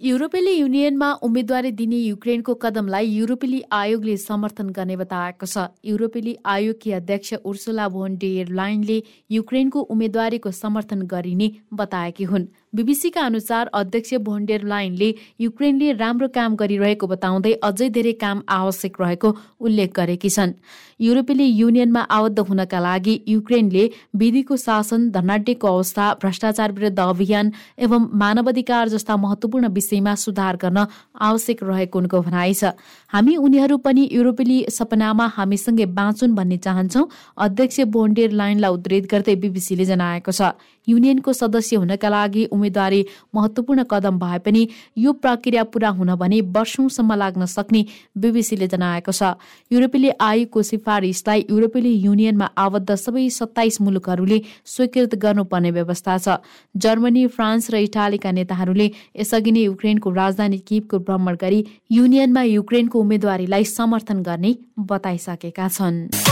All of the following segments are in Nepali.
युरोपेली युनियनमा उम्मेद्वारी दिने युक्रेनको कदमलाई युरोपेली आयोगले समर्थन गर्ने बताएको छ। युरोपेली आयोगकी अध्यक्ष उर्सुला भोन डेयर लाइनले युक्रेनको उम्मेद्वारीको समर्थन गरिने बताएकी हुन्। बीबीसीका अनुसार अध्यक्ष भोन्डेर लाइनले युक्रेनले राम्रो काम गरिरहेको बताउँदै अझै धेरै काम आवश्यक रहेको उल्लेख गरेकी छन्। युरोपेली युनियनमा आबद्ध हुनका लागि युक्रेनले विधिको शासन धनाड्यको अवस्था भ्रष्टाचार विरुद्ध अभियान एवं मानवाधिकार जस्ता महत्वपूर्ण विषयमा सुधार गर्न आवश्यक रहेको उनको भनाइ छ। हामी उनीहरू पनि युरोपेली सपनामा हामीसँगै बाँचुन् भन्ने चाहन्छौ अध्यक्ष बोन्डेर लाइनलाई उद्धित गर्दै बीबीसीले जनाएको छ। युनियनको सदस्य हुनका लागि उम्मेद्वारी महत्वपूर्ण कदम भए पनि यो प्रक्रिया पूरा हुन भने वर्षौंसम्म लाग्न सक्ने बीबीसीले जनाएको छ। युरोपेली आयोगको सिफारिसलाई युरोपेली युनियनमा आबद्ध सबै सत्ताइस मुलुकहरूले स्वीकृत गर्नुपर्ने व्यवस्था छ। जर्मनी फ्रान्स र इटालीका नेताहरूले यसअघि नै युक्रेनको राजधानी किपको भ्रमण गरी युनियनमा युक्रेनको उम्मेद्वारीलाई समर्थन गर्ने बताइसकेका छन्।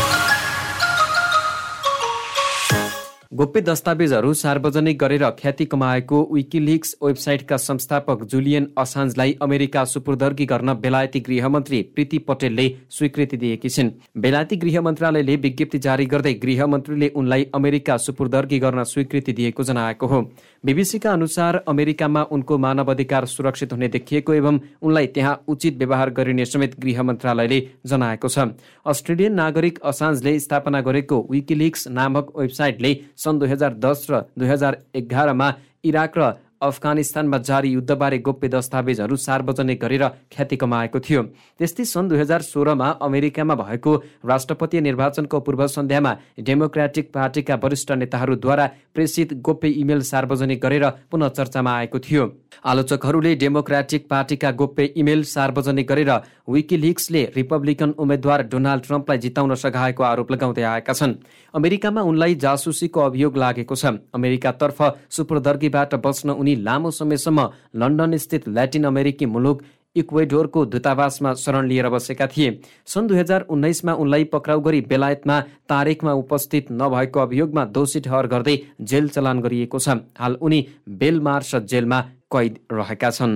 गोप्य दस्तावेजहरू सार्वजनिक गरेर ख्याति कमाएको विकिलिक्स वेबसाइटका संस्थापक जुलियन असान्जलाई अमेरिका सुपुर्दर्गी गर्न बेलायती गृहमन्त्री प्रीति पटेलले स्वीकृति दिएकी छिन्। बेलायती गृह मन्त्रालयले विज्ञप्ति जारी गर्दै गृहमन्त्रीले उनलाई अमेरिका सुपुर्दर्गी गर्न स्वीकृति दिएको जनाएको हो। बिबिसीका अनुसार अमेरिकामा उनको मानव अधिकार सुरक्षित हुने देखिएको एवं उनलाई त्यहाँ उचित व्यवहार गरिने समेत गृह मन्त्रालयले जनाएको छ। अस्ट्रेलियन नागरिक असान्जले स्थापना गरेको विकिलिक्स नामक वेबसाइटले सन् दुई हजार दस र दुई हजार एघारमा इराक र अफगानिस्तानमा जारी युद्धबारे गोप्य दस्तावेजहरू सार्वजनिक गरेर ख्याति कमाएको थियो। त्यस्तै सन् दुई हजार सोह्रमा अमेरिकामा भएको राष्ट्रपति निर्वाचनको पूर्व सन्ध्यामा डेमोक्रेटिक पार्टीका वरिष्ठ नेताहरूद्वारा प्रेसित गोप्य इमेल सार्वजनिक गरेर पुनः चर्चामा आएको थियो। आलोचकहरूले डेमोक्रेटिक पार्टीका गोप्य इमेल सार्वजनिक गरेर विकिलिक्सले रिपब्लिकन उम्मेद्वार डोनाल्ड ट्रम्पलाई जिताउन सघाएको आरोप लगाउँदै आएका छन्। अमेरिकामा उनलाई जासुसीको अभियोग लागेको छ। अमेरिकातर्फ सुप्रदर्गीबाट बच्न उनी लामो समयसम्म लन्डन स्थित ल्याटिन अमेरिकी मुलुक इक्वेडोरको दूतावासमा शरण लिएर बसेका थिए। सन् दुई हजार उन्नाइसमा उनलाई पक्राउ गरी बेलायतमा तारिकमा उपस्थित नभएको अभियोगमा दोषी ठहर गर्दै जेल चलान गरिएको छ। हाल उनी बेलमार्स जेलमा कैद रहेका छन्।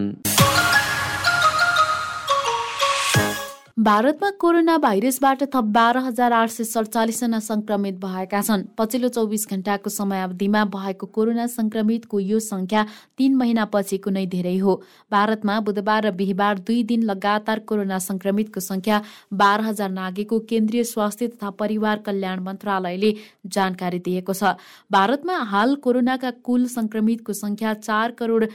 भारतमा कोरोना भाइरसबाट थप बाह्र हजार आठ सय सडचालिसजना संक्रमित भएका छन्। पछिल्लो चौबिस घण्टाको समयावधिमा भएको कोरोना संक्रमितको यो संख्या तीन महिनापछिको नै धेरै हो। भारतमा बुधबार र बिहिबार दुई दिन लगातार कोरोना संक्रमितको संख्या बाह्र हजार नागेको केन्द्रीय स्वास्थ्य तथा परिवार कल्याण मन्त्रालयले जानकारी दिएको छ। भारतमा हाल कोरोनाका कुल संक्रमितको संख्या चार करोड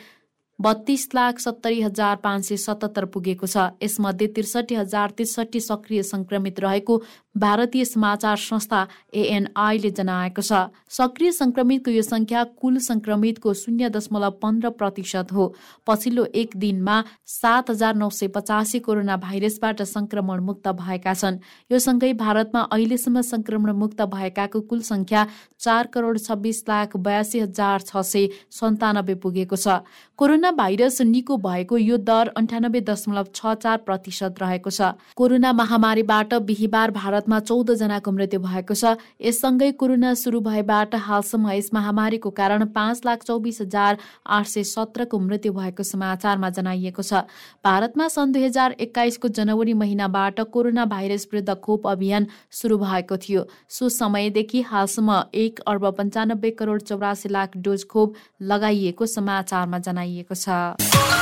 बत्तीस लाख सत्तरी हजार पाँच सय सतहत्तर पुगेको छ। यसमध्ये त्रिसठी हजार त्रिसठी सक्रिय संक्रमित रहेको भारतीय समाचार संस्था एएनआईले जनाएको छ। सक्रिय संक्रमितको यो संख्या कुल संक्रमितको शून्य दशमलव पन्ध्र प्रतिशत हो। पछिल्लो एक दिनमा सात हजार नौ सय पचासी कोरोना भाइरसबाट संक्रमण मुक्त भएका छन्। यो सँगै भारतमा अहिलेसम्म संक्रमण मुक्त भएकाको कुल संख्या चार करोड छब्बिस लाख बयासी हजार छ सय सन्तानब्बे पुगेको छ। कोरोना भाइरस निको भएको यो दर अन्ठानब्बे दशमलव छ चार प्रतिशत रहेको छ। कोरोना महामारीबाट बिहिबार भारत भारतमा चौध जनाको मृत्यु भएको छ। यससँगै कोरोना सुरु भएबाट हालसम्म यस महामारीको कारण पाँच लाख चौबिस हजार आठ सय सत्रको मृत्यु भएको समाचारमा जनाइएको छ। भारतमा सन् दुई हजार एक्काइसको जनवरी महिनाबाट कोरोना भाइरस विरुद्ध खोप अभियान सुरु भएको थियो। सो समयदेखि हालसम्म एक अर्ब पन्चानब्बे करोड चौरासी लाख डोज खोप लगाइएको समाचारमा जनाइएको छ।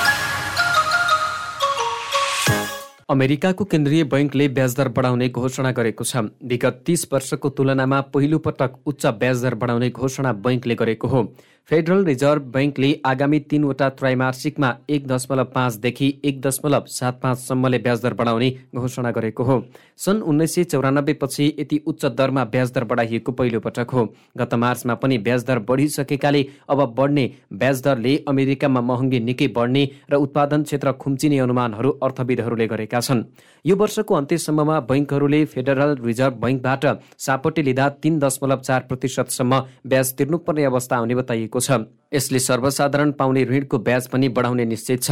अमेरिकाको केन्द्रीय बैङ्कले ब्याजदर बढाउने घोषणा गरेको छ। विगत तीस वर्षको तुलनामा पहिलो पटक उच्च ब्याजदर बढाउने घोषणा बैङ्कले गरेको हो। फेडरल रिजर्भ बैङ्कले आगामी तीनवटा त्रैमासिकमा एक दशमलव पाँचदेखि एक दशमलव सात पाँचसम्मले ब्याजदर बढाउने घोषणा गरेको हो। सन् उन्नाइस सय चौरानब्बे पछि यति उच्च दरमा ब्याजदर बढाइएको पहिलो पटक हो। गत मार्चमा पनि ब्याजदर बढिसकेकाले अब बढ्ने ब्याजदरले अमेरिकामा महँगी निकै बढ्ने र उत्पादन क्षेत्र खुम्चिने अनुमानहरू अर्थविदहरूले गरेका छन्। यो वर्षको अन्त्यसम्ममा बैङ्कहरूले फेडरल रिजर्भ बैङ्कबाट सापट्टि लिँदा तीन दशमलव चार प्रतिशतसम्म ब्याज तिर्नुपर्ने अवस्था आउने बताइएको छ। यसले सर्वसाधारण पाउने ऋणको ब्याज पनि बढाउने निश्चित छ।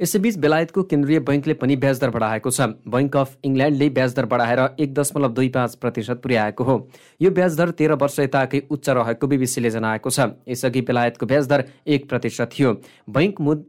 यसैबीच बेलायतको केन्द्रीय बैङ्कले पनि ब्याजदर बढाएको छ। बैङ्क अफ इङ्ल्यान्डले ब्याजदर बढाएर एक दशमलव दुई पाँच प्रतिशत पुर्याएको हो। यो ब्याजदर तेह्र वर्ष यताकै उच्च रहेको बिबिसीले जनाएको छ। यसअघि बेलायतको ब्याजदर एक प्रतिशत थियो। बैङ्क मुद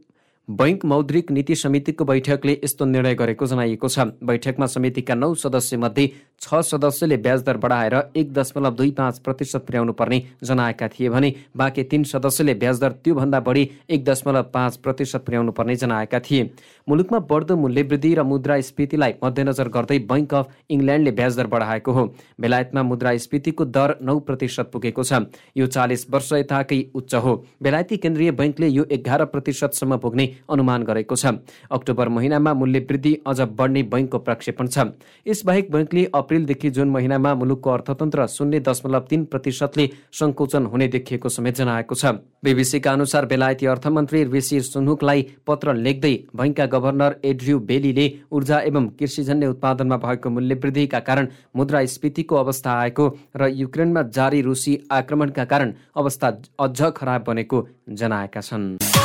बैङ्क मौद्रिक नीति समितिको बैठकले यस्तो निर्णय गरेको जनाइएको छ। बैठकमा समितिका नौ सदस्य मध्ये छ सदस्यले ब्याज दर बढाएर एक दशमलव दुई पाँच प्रतिशत पुर्याउनु पर्ने जनाएका थिए भने बाँकी तीन सदस्यले ब्याज दर त्योभन्दा बढी एक दशमलव पाँच प्रतिशत पुर्याउनु पर्ने जनाएका थिए। मुलुकमा बढ्दो मूल्यवृद्धि र मुद्रास्फीतिलाई मध्यनजर गर्दै बैङ्क अफ इङ्ल्यान्डले ब्याज दर बढाएको हो। बेलायतमा मुद्रास्फीतिको दर नौ प्रतिशत पुगेको छ। यो चालिस वर्ष यताकै उच्च हो। बेलायती केन्द्रीय बैङ्कले यो एघार प्रतिशतसम्म पुग्ने अनुमान गरेको छ। अक्टोबर महिनामा मूल्य वृद्धि अझ बढ्ने बैङ्कको प्रक्षेपण छ। यसबाहेक बैङ्कले अप्रेलदेखि जुन महिनामा मुलुकको अर्थतन्त्र शून्य दशमलव तीन प्रतिशतले सङ्कोचन हुने देखिएको समेत जनाएको छ। बिबिसीका अनुसार बेलायती अर्थमन्त्री ऋषि सुनुकलाई पत्र लेख्दै बैङ्कका गभर्नर एड्रियू बेलीले ऊर्जा एवं कृषिजन्य उत्पादनमा भएको मूल्यवृद्धिका कारण मुद्रास्फीतिको अवस्था आएको र युक्रेनमा जारी रुसी आक्रमणका कारण अवस्था अझ खराब बनेको जनाएका छन्।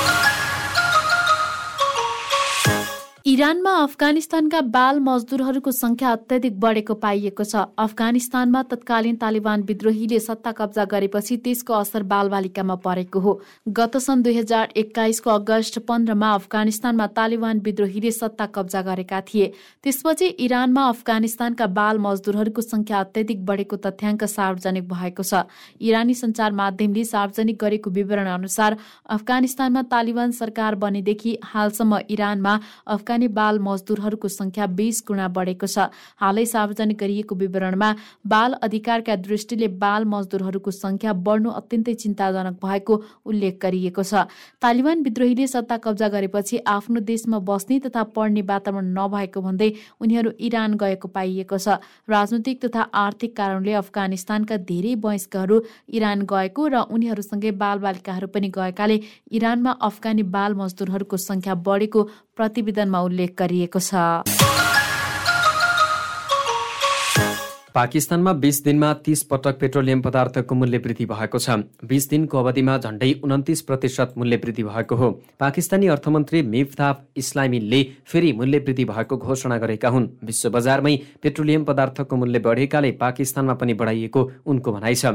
इरानमा अफगानिस्तानका बाल मजदुरहरूको संख्या अत्यधिक बढेको पाइएको छ। अफगानिस्तानमा तत्कालीन तालिबान विद्रोहीले सत्ता कब्जा गरेपछि त्यसको असर बालबालिकामा परेको हो। गत सन् दुई हजार एक्काइसको अगस्त पन्ध्रमा अफगानिस्तानमा तालिबान विद्रोहीले सत्ता कब्जा गरेका थिए। त्यसपछि इरानमा अफगानिस्तानका बाल मजदुरहरूको संख्या अत्यधिक बढेको तथ्याङ्क सार्वजनिक भएको छ। इरानी सञ्चार माध्यमले सार्वजनिक गरेको विवरण अनुसार अफगानिस्तानमा तालिबान सरकार बनेदेखि हालसम्म इरानमा अफगान अफगानी बाल मजदुरहरूको संख्या बीस गुणा बढेको छ। हालै सार्वजनिक गरिएको विवरणमा बाल अधिकारका दृष्टिले बाल मजदुरहरूको संख्या बढ्नु अत्यन्तै चिन्ताजनक भएको उल्लेख गरिएको छ। तालिबान विद्रोहीले सत्ता कब्जा गरेपछि आफ्नो देशमा बस्ने तथा पढ्ने वातावरण नभएको भन्दै उनीहरू इरान गएको पाइएको छ। राजनैतिक तथा आर्थिक कारणले अफगानिस्तानका धेरै वयस्कहरू इरान गएको र उनीहरूसँगै बालबालिकाहरू पनि गएकाले इरानमा अफगानी बाल मजदुरहरूको संख्या बढेको प्रतिवेदनमा उल्लेख गरिएको छ। पाकिस्तानमा बिस दिनमा तीस पटक पेट्रोलियम पदार्थको मूल्य वृद्धि भएको छ। बिस दिनको अवधिमा झण्डै उन्तिस प्रतिशत मूल्य वृद्धि भएको हो। पाकिस्तानी अर्थमन्त्री मिफ्ताफ इस्लामीले फेरि मूल्य वृद्धि भएको घोषणा गरेका हुन्। विश्व बजारमै पेट्रोलियम पदार्थको मूल्य बढेकाले पाकिस्तानमा पनि बढाइएको उनको भनाइ छ।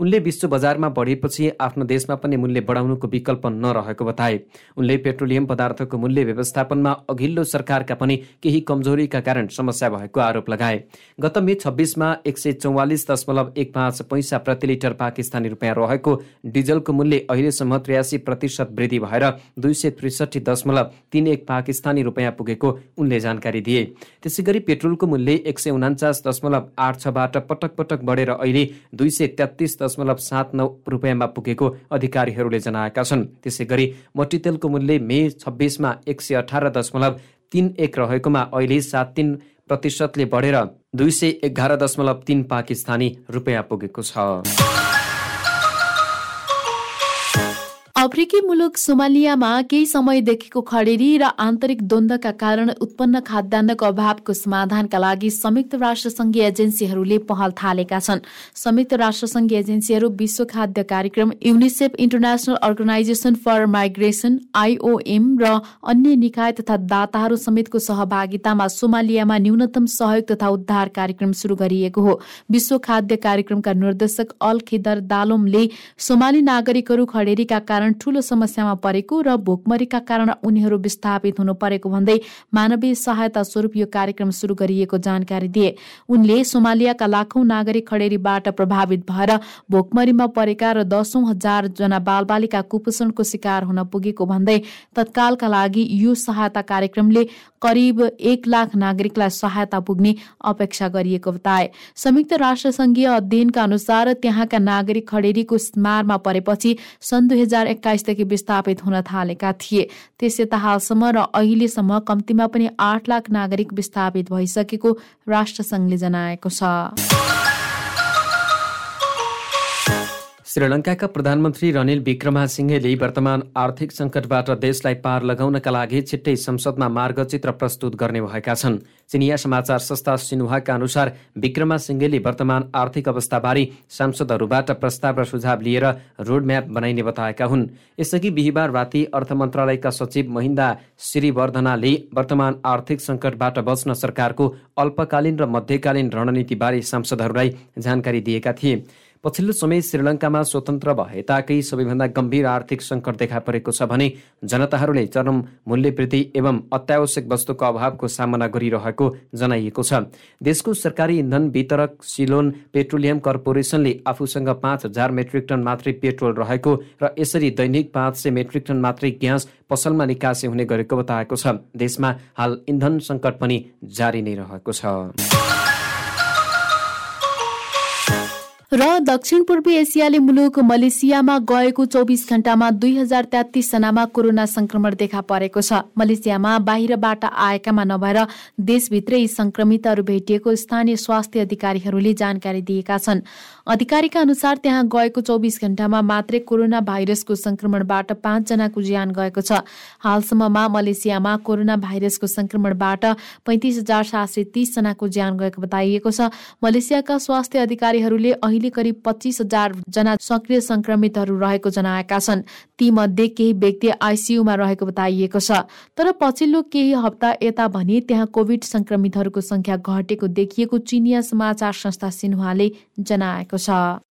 उनले विश्व बजारमा बढेपछि आफ्नो देशमा पनि मूल्य बढाउनुको विकल्प नरहेको बताए। उनले पेट्रोलियम पदार्थको मूल्य व्यवस्थापनमा अघिल्लो सरकारका पनि केही कमजोरीका कारण समस्या भएको आरोप लगाए। गत मे छब्बिसमा एक सय चौवालिस दशमलव एक पाँच पैसा प्रति लिटर पाकिस्तानी रुपियाँ रहेको। डिजलको मूल्य अहिलेसम्म त्रियासी प्रतिशत वृद्धि भएर दुई सय त्रिसठी दशमलव तिन एक पाकिस्तानी रुपियाँ पुगेको उनले जानकारी दिए। त्यसै गरी पेट्रोलको मूल्य एक सय उनान्चास दशमलव आठ छबाट पटक पटक बढेर अहिले दुई सय तेत्तिस दशमलव सात नौ रुपियाँमा पुगेको अधिकारीहरूले जनाएका छन्। त्यसै गरी मट्टीतेलको मूल्य मे छब्बिसमा एक सय अठार दशमलव तिन एक रहेकोमा अहिले सात तिन प्रतिशतले बढेर दुई सय एघार दशमलव तिन पाकिस्तानी रुपियाँ पुगेको छ। अफ्रिकी मुलुक सोमालियामा केही समयदेखिको खडेरी र आन्तरिक द्वन्द्वका कारण उत्पन्न खाद्यान्नको अभावको समाधानका लागि संयुक्त राष्ट्रसङ्घीय एजेन्सीहरूले पहल थालेका छन्। संयुक्त राष्ट्रसङ्घीय एजेन्सीहरू विश्व खाद्य कार्यक्रम UNICEF international organisation for migration IOM र अन्य निकाय तथा दाताहरू समेतको सहभागितामा सोमालियामा न्यूनतम सहयोग तथा उद्धार कार्यक्रम सुरु गरिएको हो। विश्व खाद्य कार्यक्रमका निर्देशक अल खिदर दालोमले सोमाली नागरिकहरू खडेरीका कारण कारण ठूलो समस्यामा परेको र भोकमरीका कारण उनीहरू विस्थापित हुनु परेको भन्दै मानवीय सहायता स्वरूप यो कार्यक्रम सुरु गरिएको जानकारी दिए। उनले सोमालियाका लाखौं नागरिक खडेरीबाट प्रभावित भएर भोकमरीमा परेका र दशौं हजार जना बालबालिका कुपोषणको शिकार हुन पुगेको भन्दै तत्कालका लागि यो सहायता कार्यक्रमले करिब एक लाख नागरिकलाई सहायता पुग्ने अपेक्षा गरिएको बताए। संयुक्त राष्ट्र संघीय अध्ययनका अनुसार त्यहाँका नागरिक खडेरीको स्मारमा परेपछि सन् दुई हजार एक्काइसदेखि विस्थापित हुन थालेका थिए। त्यस हालसम्म र अहिलेसम्म कम्तीमा पनि आठ लाख नागरिक विस्थापित भइसकेको राष्ट्रसङ्घले जनाएको छ। श्रीलङ्काका प्रधानमन्त्री रनिल विक्रमासिंहेले वर्तमान आर्थिक सङ्कटबाट देशलाई पार लगाउनका लागि छिट्टै संसदमा मार्गचित्र प्रस्तुत गर्ने भएका छन्। चिनिया समाचार संस्था सिन्हाका अनुसार विक्रमासिंहेले वर्तमान आर्थिक अवस्थाबारे सांसदहरूबाट प्रस्ताव र सुझाव लिएर रोडम्याप बनाइने बताएका हुन्। यसअघि बिहिबार राति अर्थ मन्त्रालयका सचिव महिन्दा श्रीवर्धनाले वर्तमान आर्थिक सङ्कटबाट बच्न सरकारको अल्पकालीन र मध्यकालीन रणनीतिबारे सांसदहरूलाई जानकारी दिएका थिए। पछिल्लो समय श्रीलङ्कामा स्वतन्त्र भए ताकै सबैभन्दा गम्भीर आर्थिक सङ्कट देखा परेको छ भने जनताहरूले चरम मूल्य वृद्धि एवं अत्यावश्यक वस्तुको अभावको सामना गरिरहेको जनाइएको छ। देशको सरकारी इन्धन वितरक सिलोन पेट्रोलियम कर्पोरेसनले आफूसँग पाँच हजार मेट्रिक टन मात्रै पेट्रोल रहेको र यसरी दैनिक पाँच सय मेट्रिक टन मात्रै ग्यास पसलमा निकासी हुने गरेको बताएको छ। देशमा हाल इन्धन सङ्कट पनि जारी नै रहेको छ। र दक्षिण पूर्वी एसियाली मुलुक मलेसियामा गएको चौबिस घण्टामा दुई हजार तेत्तिसजनामा कोरोना संक्रमण देखा परेको छ। मलेसियामा बाहिरबाट आएकामा नभएर देशभित्रै संक्रमितहरू भेटिएको स्थानीय स्वास्थ्य अधिकारीहरूले जानकारी दिएका छन्। अधिकारीका अनुसार त्यहाँ गएको चौबिस घण्टामा मात्रै कोरोना भाइरसको संक्रमणबाट पाँचजनाको ज्यान गएको छ। हालसम्ममा मलेसियामा कोरोना भाइरसको संक्रमणबाट पैँतिस हजार सात सय तीसजनाको ज्यान गएको बताइएको छ। मलेसियाका स्वास्थ्य अधिकारीहरूले अहिले करिब पच्चिस हजार जना सक्रिय संक्रमितहरू रहेको जनाएका छन्। तीमध्ये केही व्यक्ति आइसियुमा रहेको बताइएको छ। तर पछिल्लो केही हप्ता यता भने त्यहाँ कोविड संक्रमितहरूको संख्या घटेको देखिएको चिनिया समाचार संस्था सिन्हुवाले जनाएको छ।